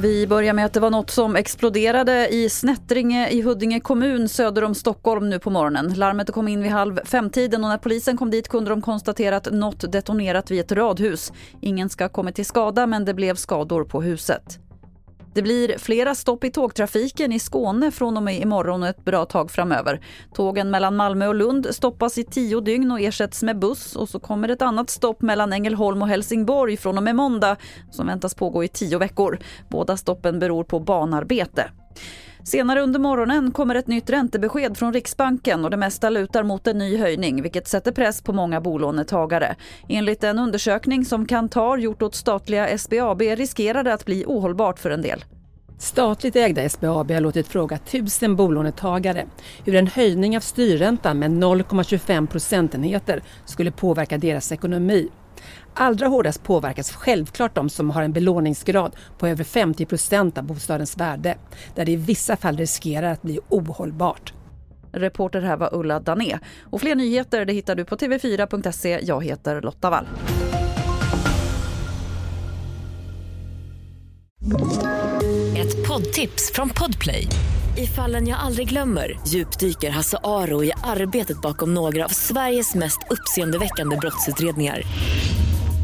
Vi börjar med att det var något som exploderade i Snättringe i Huddinge kommun söder om Stockholm nu på morgonen. Larmet kom in vid halv femtiden och när polisen kom dit kunde de konstatera att något detonerat vid ett radhus. Ingen ska ha kommit till skada men det blev skador på huset. Det blir flera stopp i tågtrafiken i Skåne från och med imorgon och ett bra tag framöver. Tågen mellan Malmö och Lund stoppas i tio dygn och ersätts med buss och så kommer ett annat stopp mellan Ängelholm och Helsingborg från och med måndag som väntas pågå i tio veckor. Båda stoppen beror på banarbete. Senare under morgonen kommer ett nytt räntebesked från Riksbanken och det mesta lutar mot en ny höjning vilket sätter press på många bolånetagare. Enligt en undersökning som Kantar gjort åt statliga SBAB riskerar det att bli ohållbart för en del. Statligt ägda SBAB har låtit fråga tusen bolånetagare hur en höjning av styrräntan med 0,25 procentenheter skulle påverka deras ekonomi. Allra hårdast påverkas självklart de som har en belåningsgrad på över 50 procent av bostadens värde, där det i vissa fall riskerar att bli ohållbart. Reporter här var Ulla Dané. Och fler nyheter det hittar du på tv4.se. Jag heter Lotta Wall. Ett poddtips från Podplay. I fallen jag aldrig glömmer djupdyker Hasse Aro i arbetet bakom några av Sveriges mest uppseendeväckande brottsutredningar